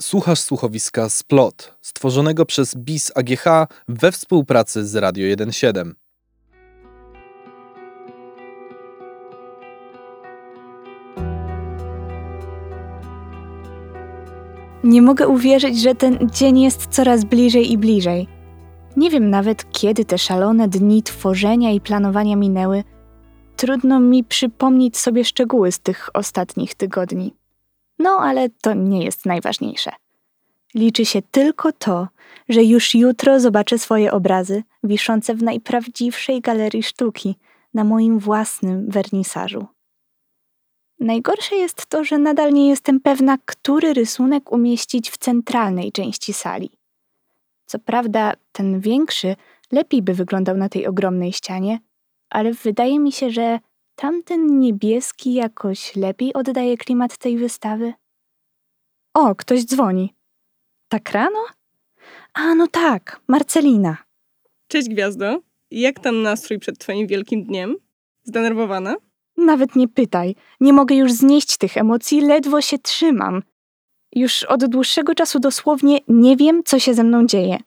Słuchasz słuchowiska Splot, stworzonego przez BIS AGH we współpracy z Radio 1.7. Nie mogę uwierzyć, że ten dzień jest coraz bliżej i bliżej. Nie wiem nawet, kiedy te szalone dni tworzenia i planowania minęły. Trudno mi przypomnieć sobie szczegóły z tych ostatnich tygodni. No, ale to nie jest najważniejsze. Liczy się tylko to, że już jutro zobaczę swoje obrazy wiszące w najprawdziwszej galerii sztuki na moim własnym wernisażu. Najgorsze jest to, że nadal nie jestem pewna, który rysunek umieścić w centralnej części sali. Co prawda, ten większy lepiej by wyglądał na tej ogromnej ścianie, ale wydaje mi się, że tamten niebieski jakoś lepiej oddaje klimat tej wystawy. O, ktoś dzwoni. Tak rano? A, no tak, Marcelina. Cześć Gwiazdo. Jak tam nastrój przed twoim wielkim dniem? Zdenerwowana? Nawet nie pytaj. Nie mogę już znieść tych emocji, ledwo się trzymam. Już od dłuższego czasu dosłownie nie wiem, co się ze mną dzieje.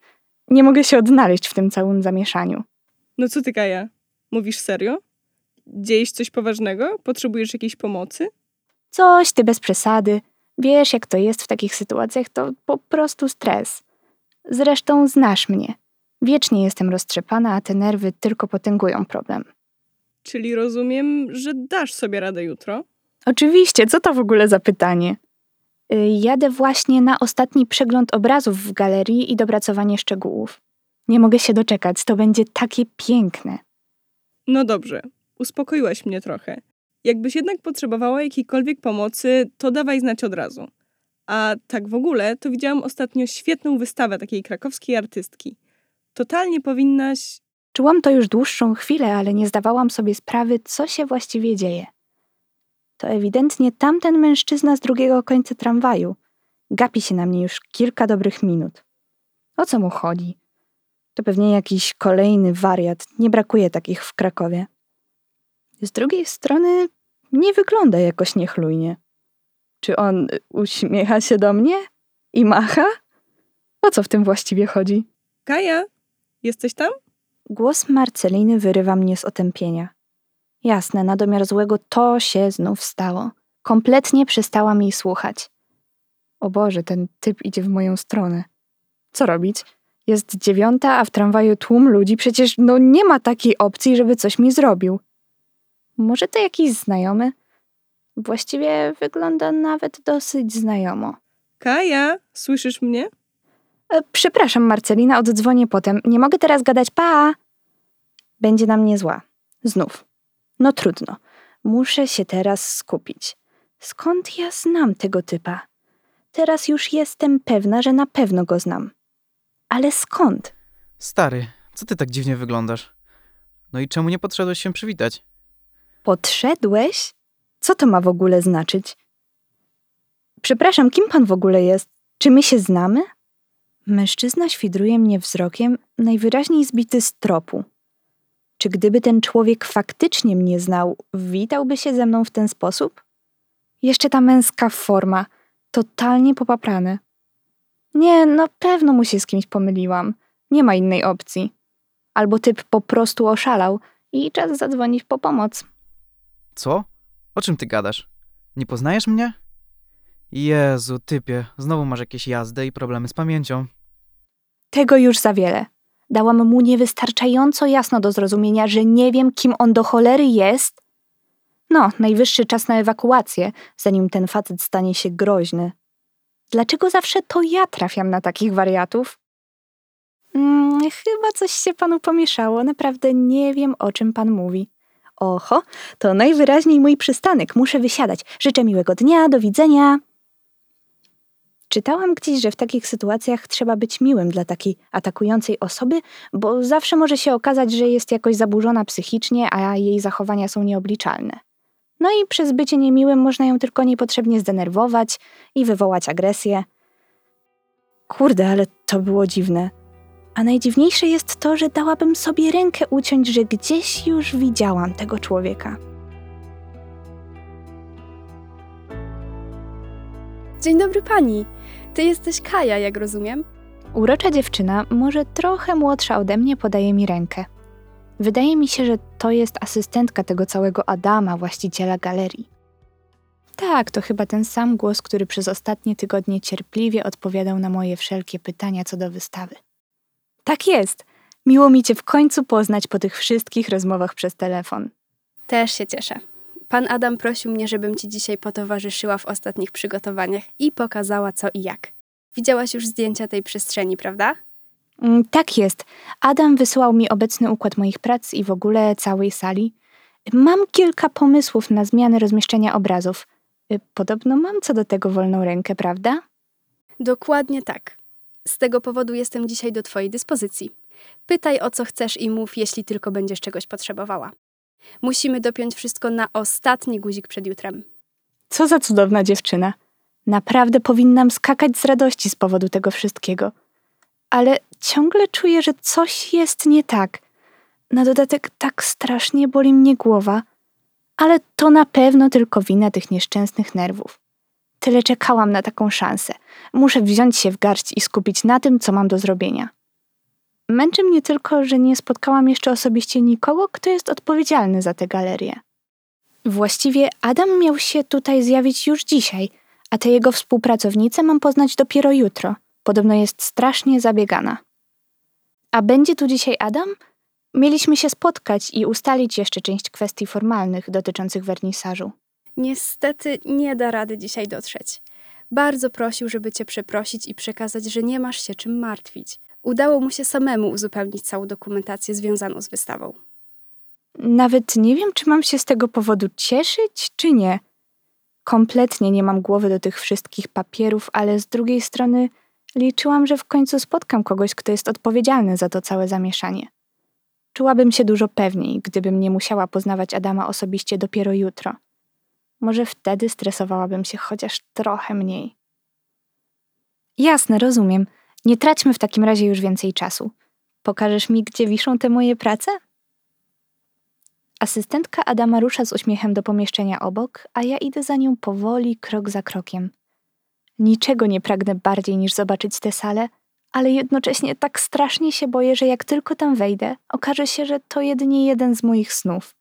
Nie mogę się odnaleźć w tym całym zamieszaniu. No co ty, Kaja? Mówisz serio? Dzieje się coś poważnego? Potrzebujesz jakiejś pomocy? Coś ty bez przesady. Wiesz, jak to jest w takich sytuacjach, to po prostu stres. Zresztą znasz mnie. Wiecznie jestem roztrzepana, a te nerwy tylko potęgują problem. Czyli rozumiem, że dasz sobie radę jutro? Oczywiście, co to w ogóle za pytanie? Y, Jadę właśnie na ostatni przegląd obrazów w galerii i dopracowanie szczegółów. Nie mogę się doczekać, to będzie takie piękne. No dobrze, uspokoiłaś mnie trochę. Jakbyś jednak potrzebowała jakiejkolwiek pomocy, to dawaj znać od razu. A tak w ogóle, to widziałam ostatnio świetną wystawę takiej krakowskiej artystki. Totalnie powinnaś. Czułam to już dłuższą chwilę, ale nie zdawałam sobie sprawy, co się właściwie dzieje. To ewidentnie tamten mężczyzna z drugiego końca tramwaju. Gapi się na mnie już kilka dobrych minut. O co mu chodzi? To pewnie jakiś kolejny wariat. Nie brakuje takich w Krakowie. Z drugiej strony nie wygląda jakoś niechlujnie. Czy on uśmiecha się do mnie i macha? O co w tym właściwie chodzi? Kaja, jesteś tam? Głos Marceliny wyrywa mnie z otępienia. Jasne, na domiar złego to się znów stało. Kompletnie przestałam jej słuchać. O Boże, ten typ idzie w moją stronę. Co robić? Jest dziewiąta, a w tramwaju tłum ludzi. Przecież no nie ma takiej opcji, żeby coś mi zrobił. Może to jakiś znajomy? Właściwie wygląda nawet dosyć znajomo. Kaja, słyszysz mnie? E, Przepraszam, Marcelina, oddzwonię potem. Nie mogę teraz gadać, pa! Będzie na mnie zła. Znów. No trudno. Muszę się teraz skupić. Skąd ja znam tego typa? Teraz już jestem pewna, że na pewno go znam. Ale skąd? Stary, co ty tak dziwnie wyglądasz? No i czemu nie podszedłeś się przywitać? Podszedłeś? Co to ma w ogóle znaczyć? Przepraszam, kim pan w ogóle jest? Czy my się znamy? Mężczyzna świdruje mnie wzrokiem, najwyraźniej zbity z tropu. Czy gdyby ten człowiek faktycznie mnie znał, witałby się ze mną w ten sposób? Jeszcze ta męska forma, totalnie popaprane. Nie, na pewno mu się z kimś pomyliłam. Nie ma innej opcji. Albo typ po prostu oszalał i czas zadzwonić po pomoc. Co? O czym ty gadasz? Nie poznajesz mnie? Jezu, typie, znowu masz jakieś jazdy i problemy z pamięcią. Tego już za wiele. Dałam mu niewystarczająco jasno do zrozumienia, że nie wiem, kim on do cholery jest. No, najwyższy czas na ewakuację, zanim ten facet stanie się groźny. Dlaczego zawsze to ja trafiam na takich wariatów? Mm, chyba coś się panu pomieszało. Naprawdę nie wiem, o czym pan mówi. Oho, to najwyraźniej mój przystanek. Muszę wysiadać. Życzę miłego dnia, do widzenia. Czytałam gdzieś, że w takich sytuacjach trzeba być miłym dla takiej atakującej osoby, bo zawsze może się okazać, że jest jakoś zaburzona psychicznie, a jej zachowania są nieobliczalne. No i przez bycie niemiłym można ją tylko niepotrzebnie zdenerwować i wywołać agresję. Kurde, ale to było dziwne. A najdziwniejsze jest to, że dałabym sobie rękę uciąć, że gdzieś już widziałam tego człowieka. Dzień dobry pani. Ty jesteś Kaja, jak rozumiem? Urocza dziewczyna, może trochę młodsza ode mnie, podaje mi rękę. Wydaje mi się, że to jest asystentka tego całego Adama, właściciela galerii. Tak, to chyba ten sam głos, który przez ostatnie tygodnie cierpliwie odpowiadał na moje wszelkie pytania co do wystawy. Tak jest. Miło mi cię w końcu poznać po tych wszystkich rozmowach przez telefon. Też się cieszę. Pan Adam prosił mnie, żebym ci dzisiaj potowarzyszyła w ostatnich przygotowaniach i pokazała co i jak. Widziałaś już zdjęcia tej przestrzeni, prawda? Mm, Tak jest. Adam wysłał mi obecny układ moich prac i w ogóle całej sali. Mam kilka pomysłów na zmianę rozmieszczenia obrazów. Y, Podobno mam co do tego wolną rękę, prawda? Dokładnie tak. Z tego powodu jestem dzisiaj do Twojej dyspozycji. Pytaj o co chcesz i mów, jeśli tylko będziesz czegoś potrzebowała. Musimy dopiąć wszystko na ostatni guzik przed jutrem. Co za cudowna dziewczyna. Naprawdę powinnam skakać z radości z powodu tego wszystkiego. Ale ciągle czuję, że coś jest nie tak. Na dodatek tak strasznie boli mnie głowa. Ale to na pewno tylko wina tych nieszczęsnych nerwów. Tyle czekałam na taką szansę. Muszę wziąć się w garść i skupić na tym, co mam do zrobienia. Męczy mnie tylko, że nie spotkałam jeszcze osobiście nikogo, kto jest odpowiedzialny za tę galerię. Właściwie Adam miał się tutaj zjawić już dzisiaj, a tę jego współpracownicę mam poznać dopiero jutro. Podobno jest strasznie zabiegana. A będzie tu dzisiaj Adam? Mieliśmy się spotkać i ustalić jeszcze część kwestii formalnych dotyczących wernisażu. Niestety nie da rady dzisiaj dotrzeć. Bardzo prosił, żeby Cię przeprosić i przekazać, że nie masz się czym martwić. Udało mu się samemu uzupełnić całą dokumentację związaną z wystawą. Nawet nie wiem, czy mam się z tego powodu cieszyć, czy nie. Kompletnie nie mam głowy do tych wszystkich papierów, ale z drugiej strony liczyłam, że w końcu spotkam kogoś, kto jest odpowiedzialny za to całe zamieszanie. Czułabym się dużo pewniej, gdybym nie musiała poznawać Adama osobiście dopiero jutro. Może wtedy stresowałabym się chociaż trochę mniej. Jasne, rozumiem. Nie traćmy w takim razie już więcej czasu. Pokażesz mi, gdzie wiszą te moje prace? Asystentka Adama rusza z uśmiechem do pomieszczenia obok, a ja idę za nią powoli, krok za krokiem. Niczego nie pragnę bardziej niż zobaczyć tę salę, ale jednocześnie tak strasznie się boję, że jak tylko tam wejdę, okaże się, że to jedynie jeden z moich snów.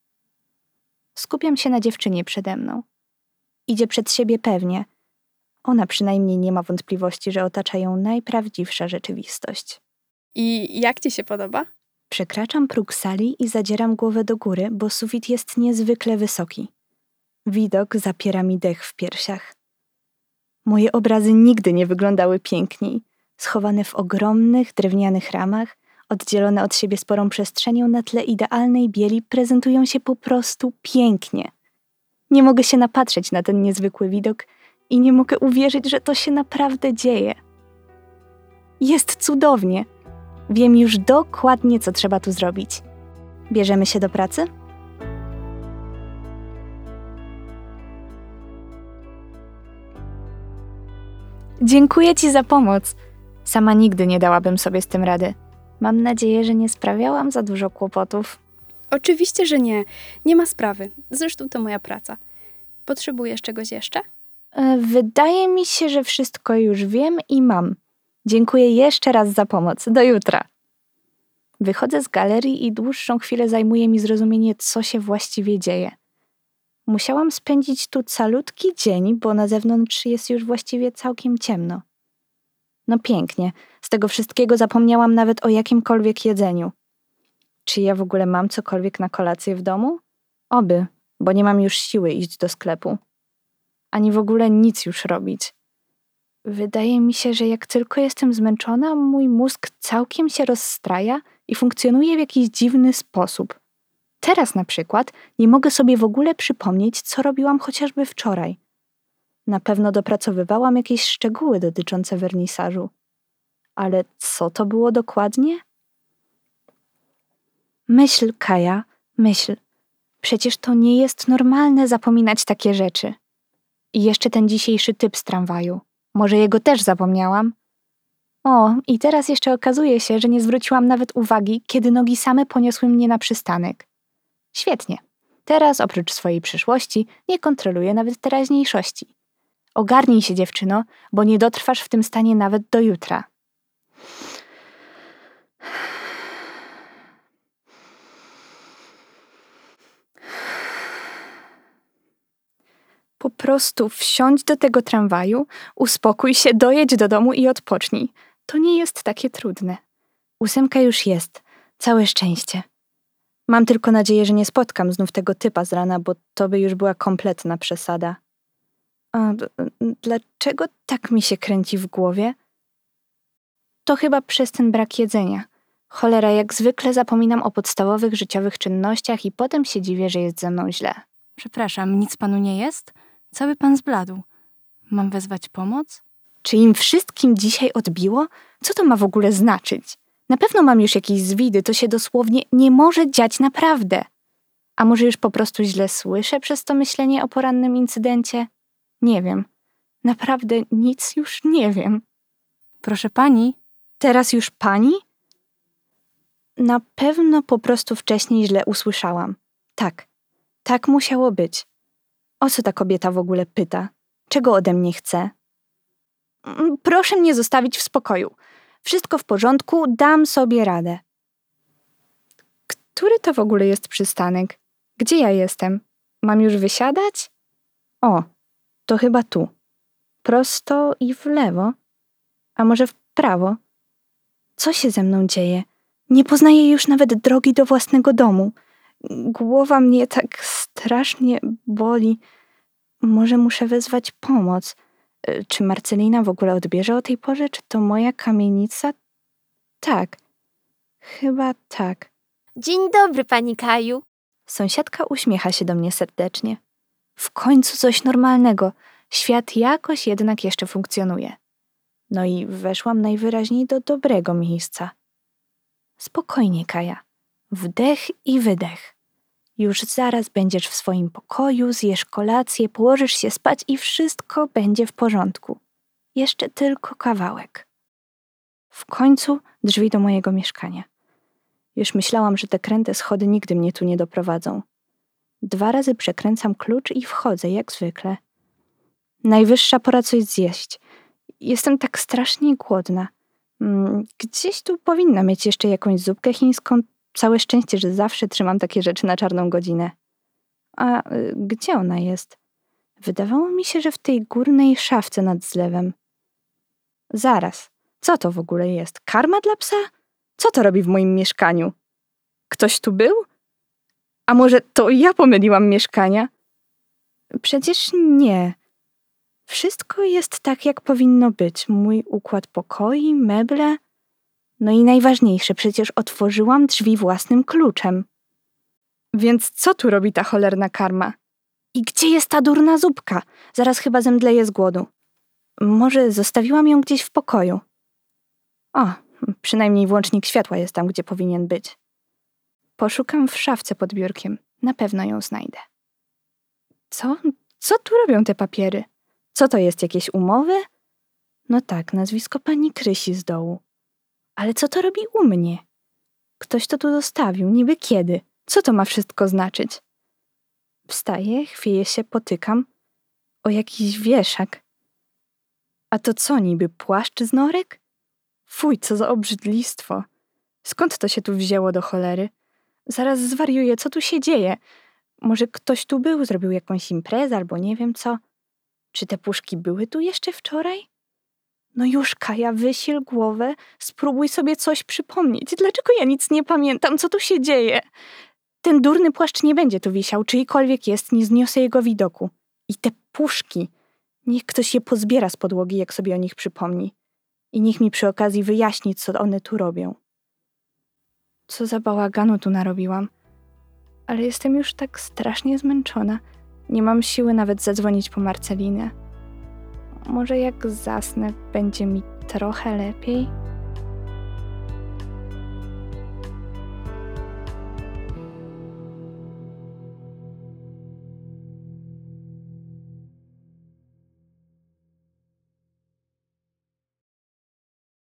Skupiam się na dziewczynie przede mną. Idzie przed siebie pewnie. Ona przynajmniej nie ma wątpliwości, że otacza ją najprawdziwsza rzeczywistość. I jak Ci się podoba? Przekraczam próg sali i zadzieram głowę do góry, bo sufit jest niezwykle wysoki. Widok zapiera mi dech w piersiach. Moje obrazy nigdy nie wyglądały piękniej. Schowane w ogromnych, drewnianych ramach, oddzielone od siebie sporą przestrzenią na tle idealnej bieli, prezentują się po prostu pięknie. Nie mogę się napatrzeć na ten niezwykły widok i nie mogę uwierzyć, że to się naprawdę dzieje. Jest cudownie. Wiem już dokładnie, co trzeba tu zrobić. Bierzemy się do pracy? Dziękuję Ci za pomoc. Sama nigdy nie dałabym sobie z tym rady. Mam nadzieję, że nie sprawiałam za dużo kłopotów. Oczywiście, że nie. Nie ma sprawy. Zresztą to moja praca. Potrzebujesz czegoś jeszcze? E, Wydaje mi się, że wszystko już wiem i mam. Dziękuję jeszcze raz za pomoc. Do jutra. Wychodzę z galerii i dłuższą chwilę zajmuje mi zrozumienie, co się właściwie dzieje. Musiałam spędzić tu calutki dzień, bo na zewnątrz jest już właściwie całkiem ciemno. No pięknie, z tego wszystkiego zapomniałam nawet o jakimkolwiek jedzeniu. Czy ja w ogóle mam cokolwiek na kolację w domu? Oby, bo nie mam już siły iść do sklepu. Ani w ogóle nic już robić. Wydaje mi się, że jak tylko jestem zmęczona, mój mózg całkiem się rozstraja i funkcjonuje w jakiś dziwny sposób. Teraz na przykład nie mogę sobie w ogóle przypomnieć, co robiłam chociażby wczoraj. Na pewno dopracowywałam jakieś szczegóły dotyczące wernisażu. Ale co to było dokładnie? Myśl, Kaja, myśl. Przecież to nie jest normalne zapominać takie rzeczy. I jeszcze ten dzisiejszy typ z tramwaju. Może jego też zapomniałam? O, i teraz jeszcze okazuje się, że nie zwróciłam nawet uwagi, kiedy nogi same poniosły mnie na przystanek. Świetnie. Teraz, oprócz swojej przyszłości, nie kontroluję nawet teraźniejszości. Ogarnij się, dziewczyno, bo nie dotrwasz w tym stanie nawet do jutra. Po prostu wsiądź do tego tramwaju, uspokój się, dojedź do domu i odpocznij. To nie jest takie trudne. Ósemka już jest. Całe szczęście. Mam tylko nadzieję, że nie spotkam znów tego typa z rana, bo to by już była kompletna przesada. A dlaczego tak mi się kręci w głowie? To chyba przez ten brak jedzenia. Cholera, jak zwykle zapominam o podstawowych życiowych czynnościach i potem się dziwię, że jest ze mną źle. Przepraszam, nic panu nie jest? Cały pan zbladł. Mam wezwać pomoc? Czy im wszystkim dzisiaj odbiło? Co to ma w ogóle znaczyć? Na pewno mam już jakieś zwidy, to się dosłownie nie może dziać naprawdę. A może już po prostu źle słyszę przez to myślenie o porannym incydencie? Nie wiem. Naprawdę nic już nie wiem. Proszę pani, Teraz już pani? Na pewno po prostu wcześniej źle usłyszałam. Tak, tak musiało być. O co ta kobieta w ogóle pyta? Czego ode mnie chce? Mm, Proszę mnie zostawić w spokoju. Wszystko w porządku, dam sobie radę. Który to w ogóle jest przystanek? Gdzie ja jestem? Mam już wysiadać? O, to chyba tu. Prosto i w lewo? A może w prawo? Co się ze mną dzieje? Nie poznaję już nawet drogi do własnego domu. Głowa mnie tak strasznie boli. Może muszę wezwać pomoc. Y, Czy Marcelina w ogóle odbierze o tej porze? Czy to moja kamienica? Tak. Chyba tak. Dzień dobry, pani Kaju. Sąsiadka uśmiecha się do mnie serdecznie. W końcu coś normalnego. Świat jakoś jednak jeszcze funkcjonuje. No i weszłam najwyraźniej do dobrego miejsca. Spokojnie, Kaja. Wdech i wydech. Już zaraz będziesz w swoim pokoju, zjesz kolację, położysz się spać i wszystko będzie w porządku. Jeszcze tylko kawałek. W końcu drzwi do mojego mieszkania. Już myślałam, że te kręte schody nigdy mnie tu nie doprowadzą. Dwa razy przekręcam klucz i wchodzę, jak zwykle. Najwyższa pora coś zjeść. Jestem tak strasznie głodna. Mm, Gdzieś tu powinna mieć jeszcze jakąś zupkę chińską. Całe szczęście, że zawsze trzymam takie rzeczy na czarną godzinę. A y, gdzie ona jest? Wydawało mi się, że w tej górnej szafce nad zlewem. Zaraz, co to w ogóle jest? Karma dla psa? Co to robi w moim mieszkaniu? Ktoś tu był? A może to ja pomyliłam mieszkania? Przecież nie. Wszystko jest tak, jak powinno być. Mój układ pokoi, meble. No i najważniejsze, przecież otworzyłam drzwi własnym kluczem. Więc co tu robi ta cholerna karma? I gdzie jest ta durna zupka? Zaraz chyba zemdleję z głodu. Może zostawiłam ją gdzieś w pokoju. O, przynajmniej włącznik światła jest tam, gdzie powinien być. Poszukam w szafce pod biurkiem. Na pewno ją znajdę. Co? Co tu robią te papiery? Co to jest, jakieś umowy? No tak, nazwisko pani Krysi z dołu. Ale co to robi u mnie? Ktoś to tu zostawił, niby kiedy? Co to ma wszystko znaczyć? Wstaję, chwieję się, potykam. O jakiś wieszak. A to co niby, płaszcz z norek? Fuj, co za obrzydlistwo. Skąd to się tu wzięło do cholery? Zaraz zwariuję, co tu się dzieje? Może ktoś tu był, zrobił jakąś imprezę albo nie wiem co? Czy te puszki były tu jeszcze wczoraj? No już, Kaja, wysil głowę, spróbuj sobie coś przypomnieć. Dlaczego ja nic nie pamiętam? Co tu się dzieje? Ten durny płaszcz nie będzie tu wisiał, czyjkolwiek jest, nie zniosę jego widoku. I te puszki, niech ktoś je pozbiera z podłogi, jak sobie o nich przypomni. I niech mi przy okazji wyjaśni, co one tu robią. Co za bałaganu tu narobiłam. Ale jestem już tak strasznie zmęczona. Nie mam siły nawet zadzwonić po Marcelinę. Może jak zasnę, będzie mi trochę lepiej?